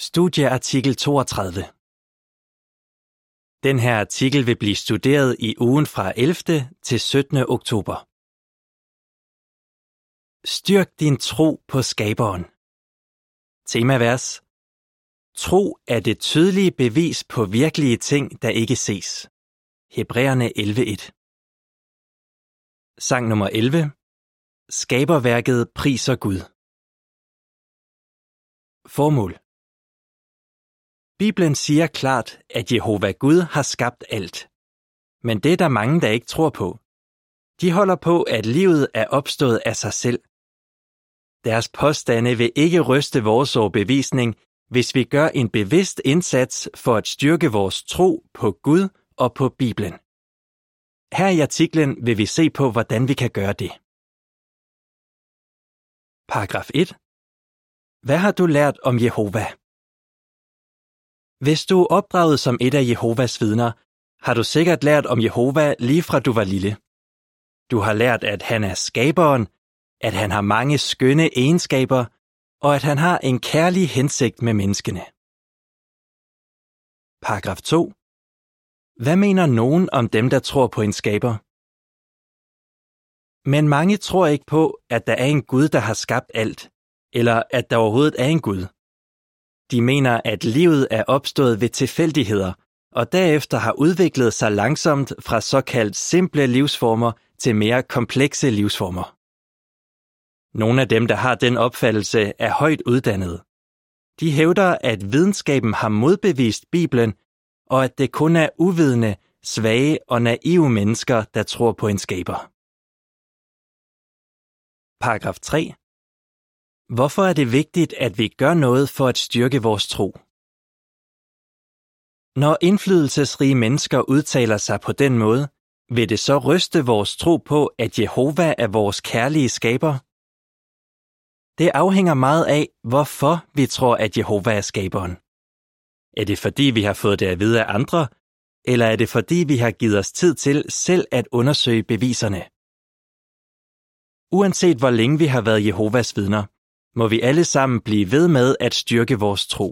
Studieartikel 32 Den her artikel vil blive studeret i ugen fra 11. til 17. oktober. Styrk din tro på skaberen. Temavers Tro er det tydelige bevis på virkelige ting, der ikke ses. Hebræerne 11.1 Sang nummer 11 Skaberværket priser Gud. Formål Bibelen siger klart, at Jehova Gud har skabt alt. Men det er der mange, der ikke tror på. De holder på, at livet er opstået af sig selv. Deres påstande vil ikke ryste vores overbevisning, hvis vi gør en bevidst indsats for at styrke vores tro på Gud og på Bibelen. Her i artiklen vil vi se på, hvordan vi kan gøre det. Paragraf 1. Hvad har du lært om Jehova? Hvis du er opdraget som et af Jehovas vidner, har du sikkert lært om Jehova lige fra du var lille. Du har lært, at han er skaberen, at han har mange skønne egenskaber, og at han har en kærlig hensigt med menneskene. Paragraf 2. Hvad mener nogen om dem, der tror på en skaber? Men mange tror ikke på, at der er en Gud, der har skabt alt, eller at der overhovedet er en Gud. De mener, at livet er opstået ved tilfældigheder, og derefter har udviklet sig langsomt fra såkaldt simple livsformer til mere komplekse livsformer. Nogle af dem, der har den opfattelse, er højt uddannede. De hævder, at videnskaben har modbevist Bibelen, og at det kun er uvidende, svage og naive mennesker, der tror på en skaber. Paragraf 3. Hvorfor er det vigtigt, at vi gør noget for at styrke vores tro? Når indflydelsesrige mennesker udtaler sig på den måde, vil det så ryste vores tro på, at Jehova er vores kærlige skaber? Det afhænger meget af, hvorfor vi tror, at Jehova er skaberen. Er det fordi, vi har fået det at vide af andre, eller er det fordi, vi har givet os tid til selv at undersøge beviserne? Uanset hvor længe vi har været Jehovas vidner, må vi alle sammen blive ved med at styrke vores tro.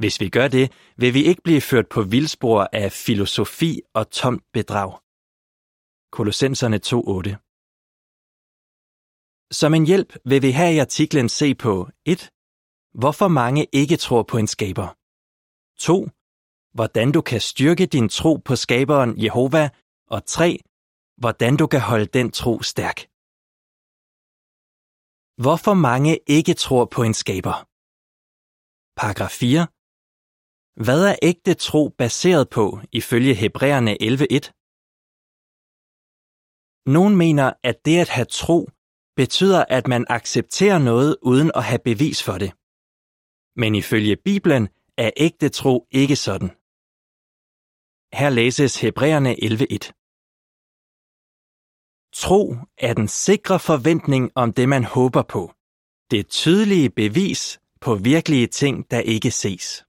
Hvis vi gør det, vil vi ikke blive ført på vildspor af filosofi og tomt bedrag. Kolossenserne 2.8 Som en hjælp vil vi her i artiklen se på 1. Hvorfor mange ikke tror på en skaber. 2. Hvordan du kan styrke din tro på skaberen Jehova. Og 3. Hvordan du kan holde den tro stærk. Hvorfor mange ikke tror på en skaber. Paragraf 4. Hvad er ægte tro baseret på ifølge Hebræerne 11.1? Nogen mener, at det at have tro betyder, at man accepterer noget uden at have bevis for det. Men ifølge Bibelen er ægte tro ikke sådan. Her læses Hebræerne 11.1. Tro er den sikre forventning om det, man håber på. Det tydelige bevis på virkelige ting, der ikke ses.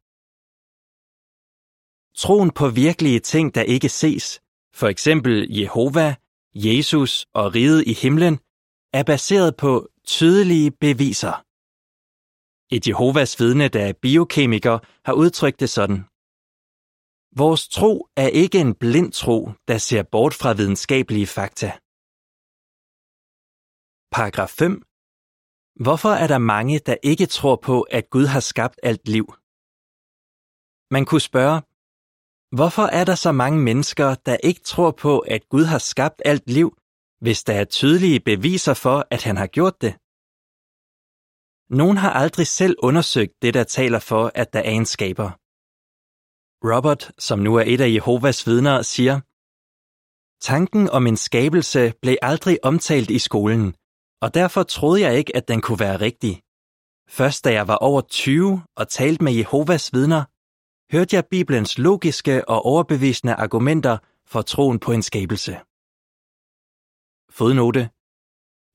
Troen på virkelige ting, der ikke ses, for eksempel Jehova, Jesus og riget i himlen, er baseret på tydelige beviser. Et Jehovas vidne, der er biokemiker, har udtrykt det sådan. Vores tro er ikke en blind tro, der ser bort fra videnskabelige fakta. Paragraf 5. Hvorfor er der mange, der ikke tror på, at Gud har skabt alt liv? Man kunne spørge, hvorfor er der så mange mennesker, der ikke tror på, at Gud har skabt alt liv, hvis der er tydelige beviser for, at han har gjort det? Nogen har aldrig selv undersøgt det, der taler for, at der er en skaber. Robert, som nu er et af Jehovas vidner, siger, Tanken om en skabelse blev aldrig omtalt i skolen, og derfor troede jeg ikke, at den kunne være rigtig. Først da jeg var over 20 og talte med Jehovas vidner, hørte jeg Bibelens logiske og overbevisende argumenter for troen på en skabelse. Fodnote.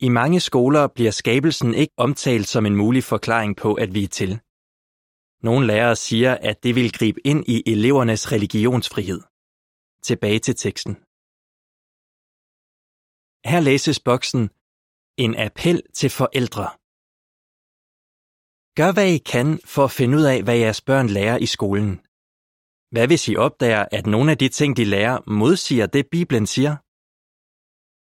I mange skoler bliver skabelsen ikke omtalt som en mulig forklaring på, at vi er til. Nogle lærere siger, at det vil gribe ind i elevernes religionsfrihed. Tilbage til teksten. Her læses boksen en appel til forældre. Gør hvad I kan for at finde ud af, hvad jeres børn lærer i skolen. Hvad hvis I opdager, at nogle af de ting, de lærer, modsiger det, Bibelen siger?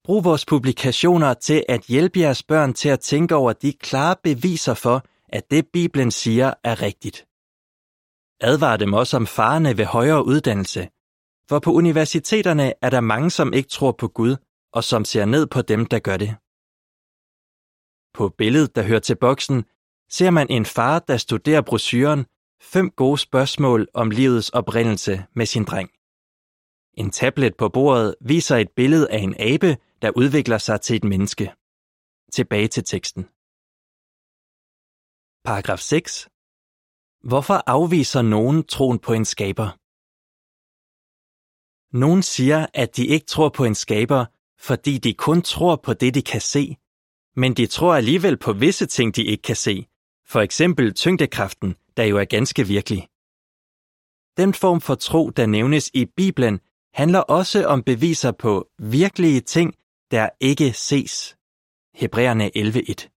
Brug vores publikationer til at hjælpe jeres børn til at tænke over de klare beviser for, at det, Bibelen siger, er rigtigt. Advar dem også om farerne ved højere uddannelse, for på universiteterne er der mange, som ikke tror på Gud, og som ser ned på dem, der gør det. På billedet, der hører til boksen, ser man en far, der studerer brochuren Fem gode spørgsmål om livets oprindelse med sin dreng. En tablet på bordet viser et billede af en abe, der udvikler sig til et menneske. Tilbage til teksten. Paragraf 6. Hvorfor afviser nogen troen på en skaber? Nogen siger, at de ikke tror på en skaber, fordi de kun tror på det, de kan se, men de tror alligevel på visse ting, de ikke kan se, for eksempel tyngdekraften, der jo er ganske virkelig. Den form for tro, der nævnes i Bibelen, handler også om beviser på virkelige ting, der ikke ses. Hebræerne 11.1.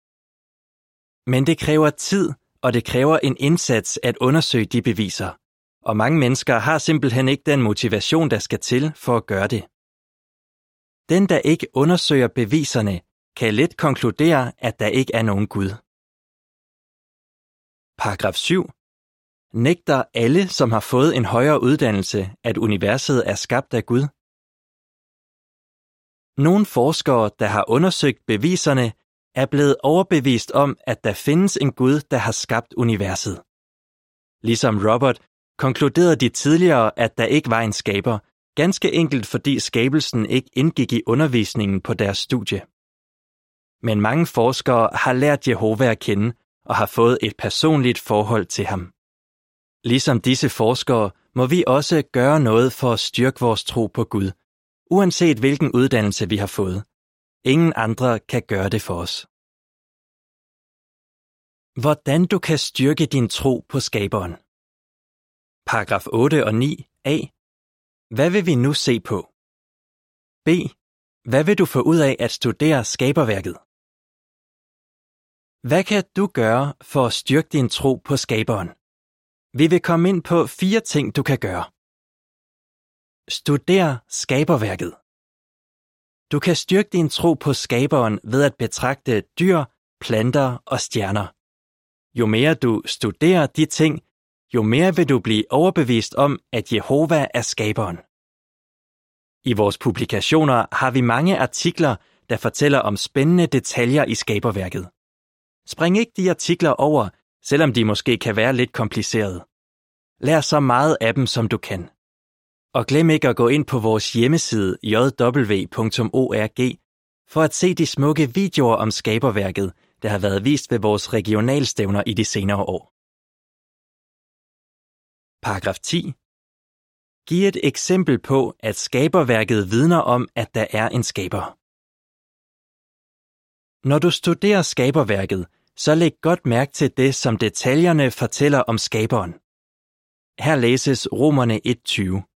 Men det kræver tid, og det kræver en indsats at undersøge de beviser, og mange mennesker har simpelthen ikke den motivation, der skal til for at gøre det. Den, der ikke undersøger beviserne, kan let konkludere, at der ikke er nogen Gud. Paragraf 7. Nægter alle, som har fået en højere uddannelse, at universet er skabt af Gud? Nogle forskere, der har undersøgt beviserne, er blevet overbevist om, at der findes en Gud, der har skabt universet. Ligesom Robert konkluderede de tidligere, at der ikke var en skaber, ganske enkelt fordi skabelsen ikke indgik i undervisningen på deres studie. Men mange forskere har lært Jehova at kende og har fået et personligt forhold til ham. Ligesom disse forskere må vi også gøre noget for at styrke vores tro på Gud, uanset hvilken uddannelse vi har fået. Ingen andre kan gøre det for os. Hvordan du kan styrke din tro på skaberen. Paragraf 8 og 9 a. Hvad vil vi nu se på? b. Hvad vil du få ud af at studere skaberværket? Hvad kan du gøre for at styrke din tro på skaberen? Vi vil komme ind på fire ting, du kan gøre. Studer skaberværket. Du kan styrke din tro på skaberen ved at betragte dyr, planter og stjerner. Jo mere du studerer de ting, jo mere vil du blive overbevist om, at Jehova er skaberen. I vores publikationer har vi mange artikler, der fortæller om spændende detaljer i skaberværket. Spring ikke de artikler over, selvom de måske kan være lidt komplicerede. Lær så meget af dem, som du kan. Og glem ikke at gå ind på vores hjemmeside jw.org for at se de smukke videoer om skaberværket, der har været vist ved vores regionalstævner i de senere år. Paragraf 10. Giv et eksempel på, at skaberværket vidner om, at der er en skaber. Når du studerer skaberværket, så læg godt mærke til det, som detaljerne fortæller om skaberen. Her læses Romerne 1.20.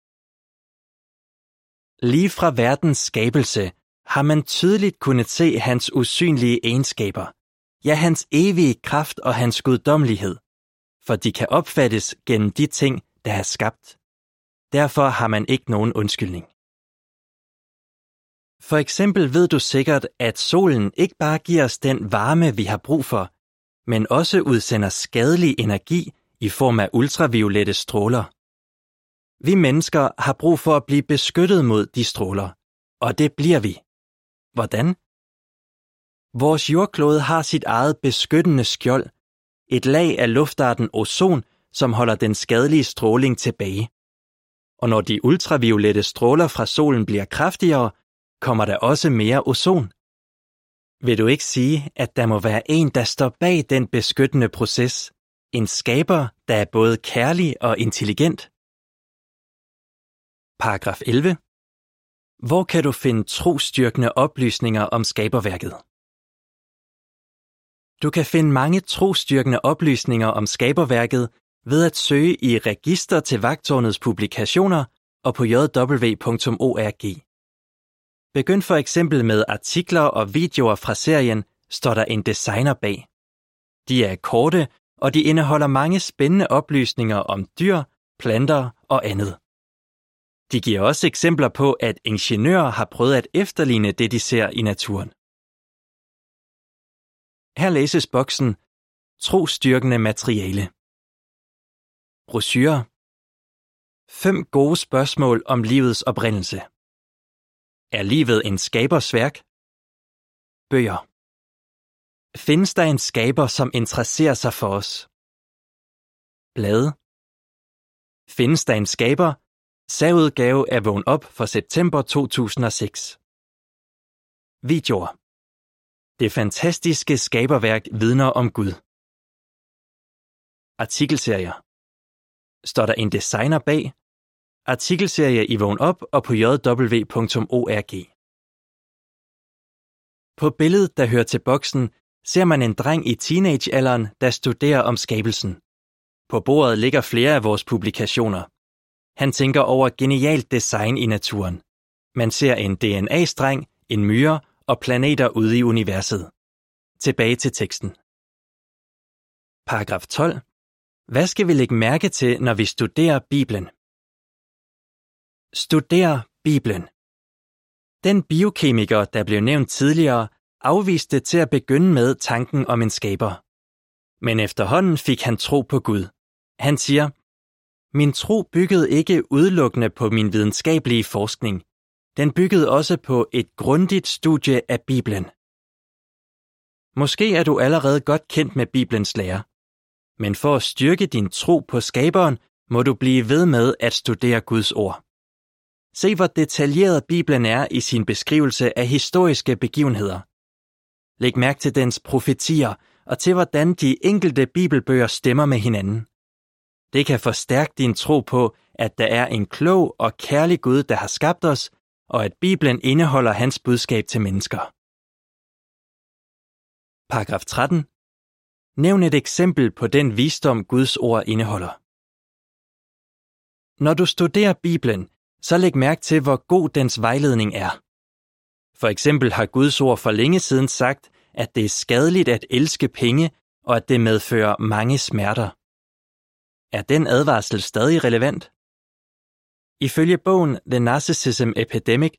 Lige fra verdens skabelse har man tydeligt kunnet se hans usynlige egenskaber, ja hans evige kraft og hans guddommelighed, for de kan opfattes gennem de ting, der er skabt. Derfor har man ikke nogen undskyldning. For eksempel ved du sikkert, at solen ikke bare giver os den varme, vi har brug for, men også udsender skadelig energi i form af ultraviolette stråler. Vi mennesker har brug for at blive beskyttet mod de stråler, og det bliver vi. Hvordan? Vores jordklode har sit eget beskyttende skjold, et lag af luftarten ozon, som holder den skadelige stråling tilbage. Og når de ultraviolette stråler fra solen bliver kraftigere, kommer der også mere ozon. Vil du ikke sige, at der må være en, der står bag den beskyttende proces? En skaber, der er både kærlig og intelligent? Paragraf 11. Hvor kan du finde trostyrkende oplysninger om skaberværket? Du kan finde mange trostyrkende oplysninger om skaberværket ved at søge i Register til Vagtårnets publikationer og på jw.org. Begynd for eksempel med artikler og videoer fra serien Står der en designer bag. De er korte og de indeholder mange spændende oplysninger om dyr, planter og andet. De giver også eksempler på, at ingeniører har prøvet at efterligne det, de ser i naturen. Her læses boksen Trostyrkende materiale. Brochure. Fem gode spørgsmål om livets oprindelse. Er livet en skabersværk? Bøger. Findes der en skaber, som interesserer sig for os? Blade. Findes der en skaber? Særudgave af Vågn op for september 2006. Videoer. Det fantastiske skaberværk vidner om Gud. Artikelserier. Står der en designer bag? Artikelserie i Vågn op og på jw.org. På billedet, der hører til boksen, ser man en dreng i teenagealderen, der studerer om skabelsen. På bordet ligger flere af vores publikationer. Han tænker over genialt design i naturen. Man ser en DNA-streng, en myre og planeter ude i universet. Tilbage til teksten. Paragraf 12. Hvad skal vi lægge mærke til, når vi studerer Bibelen? Studer Bibelen. Den biokemiker, der blev nævnt tidligere, afviste til at begynde med tanken om en skaber. Men efterhånden fik han tro på Gud. Han siger, Min tro byggede ikke udelukkende på min videnskabelige forskning. Den byggede også på et grundigt studie af Bibelen. Måske er du allerede godt kendt med Bibelens lære. Men for at styrke din tro på skaberen, må du blive ved med at studere Guds ord. Se hvor detaljeret Bibelen er i sin beskrivelse af historiske begivenheder. Læg mærke til dens profetier og til hvordan de enkelte bibelbøger stemmer med hinanden. Det kan forstærke din tro på, at der er en klog og kærlig Gud, der har skabt os, og at Bibelen indeholder hans budskab til mennesker. Paragraf 13. Nævn et eksempel på den visdom Guds ord indeholder. Når du studerer Bibelen, så læg mærke til, hvor god dens vejledning er. For eksempel har Guds ord for længe siden sagt, at det er skadeligt at elske penge, og at det medfører mange smerter. Er den advarsel stadig relevant? Ifølge bogen The Narcissism Epidemic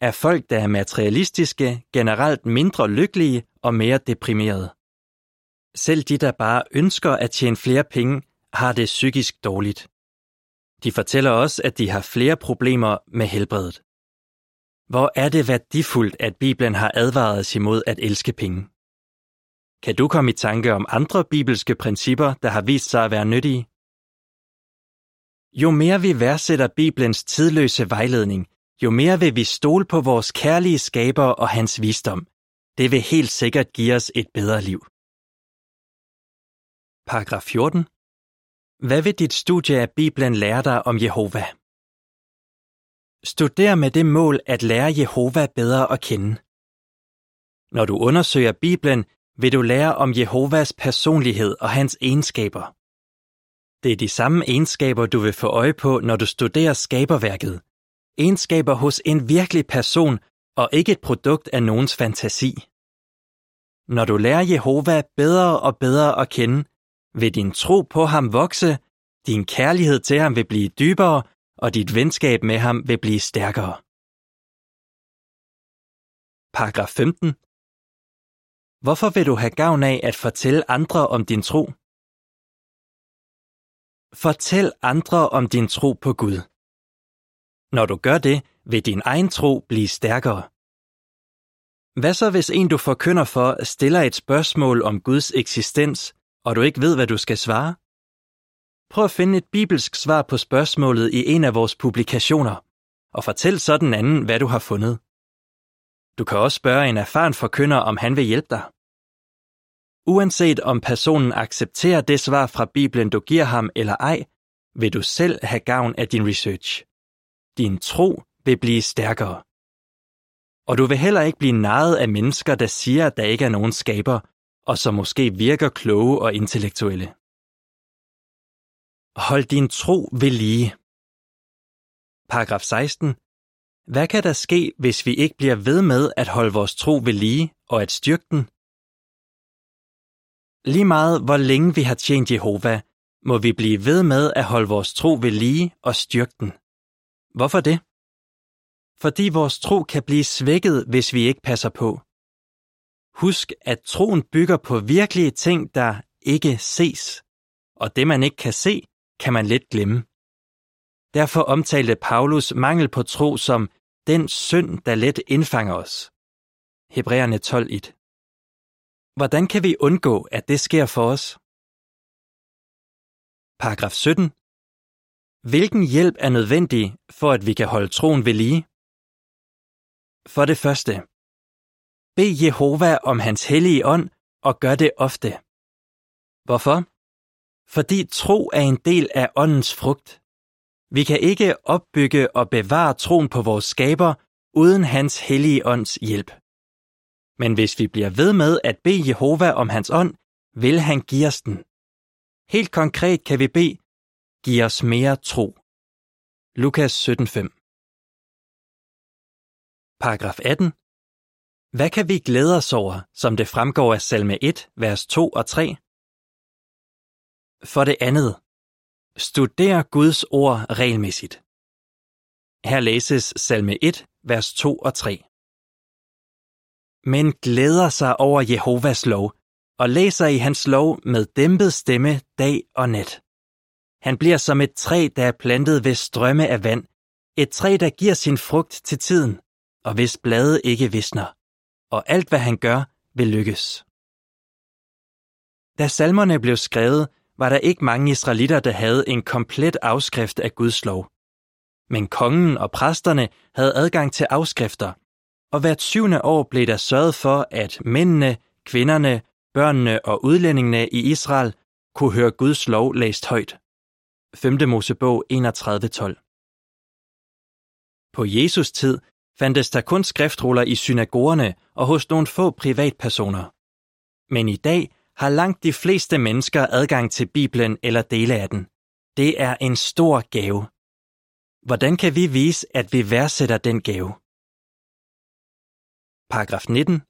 er folk, der er materialistiske, generelt mindre lykkelige og mere deprimerede. Selv de, der bare ønsker at tjene flere penge, har det psykisk dårligt. De fortæller også, at de har flere problemer med helbredet. Hvor er det værdifuldt, at Bibelen har advaret os imod at elske penge. Kan du komme i tanke om andre bibelske principper, der har vist sig at være nyttige? Jo mere vi værdsætter Bibelens tidløse vejledning, jo mere vil vi stole på vores kærlige skaber og hans visdom. Det vil helt sikkert give os et bedre liv. Paragraf 14. Hvad vil dit studie af Bibelen lære dig om Jehova? Studer med det mål at lære Jehova bedre at kende. Når du undersøger Bibelen, vil du lære om Jehovas personlighed og hans egenskaber. Det er de samme egenskaber, du vil få øje på, når du studerer skaberværket. Egenskaber hos en virkelig person og ikke et produkt af nogens fantasi. Når du lærer Jehova bedre og bedre at kende, vil din tro på ham vokse, din kærlighed til ham vil blive dybere, og dit venskab med ham vil blive stærkere. Paragraf 15. Hvorfor vil du have gavn af at fortælle andre om din tro? Fortæl andre om din tro på Gud. Når du gør det, vil din egen tro blive stærkere. Hvad så hvis en du forkynder for stiller et spørgsmål om Guds eksistens, og du ikke ved, hvad du skal svare? Prøv at finde et bibelsk svar på spørgsmålet i en af vores publikationer, og fortæl så den anden, hvad du har fundet. Du kan også spørge en erfaren forkynder, om han vil hjælpe dig. Uanset om personen accepterer det svar fra Bibelen, du giver ham eller ej, vil du selv have gavn af din research. Din tro vil blive stærkere. Og du vil heller ikke blive narret af mennesker, der siger, at der ikke er nogen skaber, og som måske virker kloge og intellektuelle. Hold din tro ved lige. Paragraf 16. Hvad kan der ske, hvis vi ikke bliver ved med at holde vores tro ved lige og at styrke den? Lige meget hvor længe vi har tjent Jehova, må vi blive ved med at holde vores tro ved lige og styrke den. Hvorfor det? Fordi vores tro kan blive svækket, hvis vi ikke passer på. Husk, at troen bygger på virkelige ting, der ikke ses, og det man ikke kan se, kan man let glemme. Derfor omtalte Paulus mangel på tro som den synd, der let indfanger os. Hebræerne 12.1 Hvordan kan vi undgå, at det sker for os? Paragraf 17. Hvilken hjælp er nødvendig for, at vi kan holde troen ved lige? For det første. Bed Jehova om hans hellige ånd og gør det ofte. Hvorfor? Fordi tro er en del af åndens frugt. Vi kan ikke opbygge og bevare troen på vores skaber uden hans hellige ånds hjælp. Men hvis vi bliver ved med at bede Jehova om hans ånd, vil han give os den. Helt konkret kan vi bede, giv os mere tro. Lukas 17:5 Paragraf 18. Hvad kan vi glæde os over, som det fremgår af salme 1, vers 2 og 3? For det andet. Studer Guds ord regelmæssigt. Her læses salme 1, vers 2 og 3. Men glæder sig over Jehovas lov, og læser i hans lov med dæmpet stemme dag og nat. Han bliver som et træ, der er plantet ved strømme af vand, et træ, der giver sin frugt til tiden, og hvis blade ikke visner, og alt hvad han gør, vil lykkes. Da salmerne blev skrevet, var der ikke mange israelitter, der havde en komplet afskrift af Guds lov. Men kongen og præsterne havde adgang til afskrifter, og hvert syvende år blev der sørget for, at mændene, kvinderne, børnene og udlændingene i Israel kunne høre Guds lov læst højt. 5. Mosebog 31.12 På Jesus tid fandtes der kun skriftruller i synagogerne og hos nogle få privatpersoner. Men i dag har langt de fleste mennesker adgang til Bibelen eller dele af den. Det er en stor gave. Hvordan kan vi vise, at vi værdsætter den gave? Paragraf 19.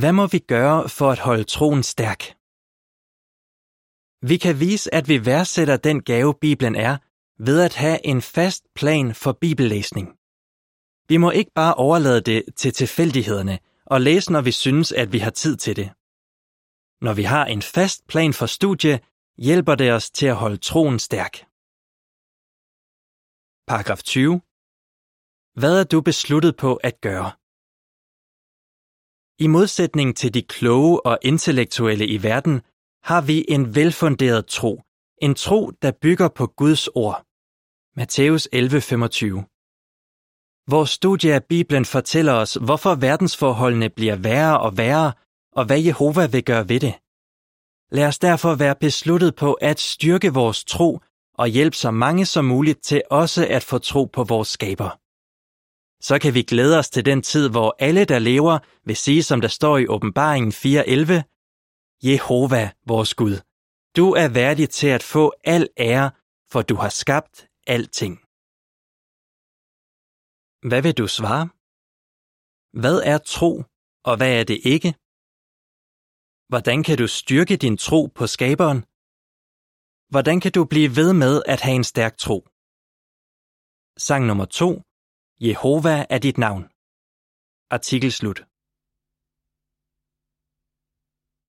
Hvad må vi gøre for at holde troen stærk? Vi kan vise, at vi værdsætter den gave, Bibelen er, ved at have en fast plan for bibellæsning. Vi må ikke bare overlade det til tilfældighederne og læse, når vi synes, at vi har tid til det. Når vi har en fast plan for studie, hjælper det os til at holde troen stærk. Paragraf 20. Hvad er du besluttet på at gøre? I modsætning til de kloge og intellektuelle i verden, har vi en velfunderet tro. En tro, der bygger på Guds ord. Matthæus 11:25. Vores studie af Bibelen fortæller os, hvorfor verdensforholdene bliver værre og værre, og hvad Jehova vil gøre ved det. Lad os derfor være besluttet på at styrke vores tro og hjælpe så mange som muligt til også at få tro på vores skaber. Så kan vi glæde os til den tid, hvor alle, der lever, vil sige, som der står i åbenbaringen 4.11, Jehova, vores Gud, du er værdig til at få al ære, for du har skabt alting. Hvad vil du svare? Hvad er tro, og hvad er det ikke? Hvordan kan du styrke din tro på skaberen? Hvordan kan du blive ved med at have en stærk tro? Sang nummer 2. Jehova er dit navn. Artikel slut.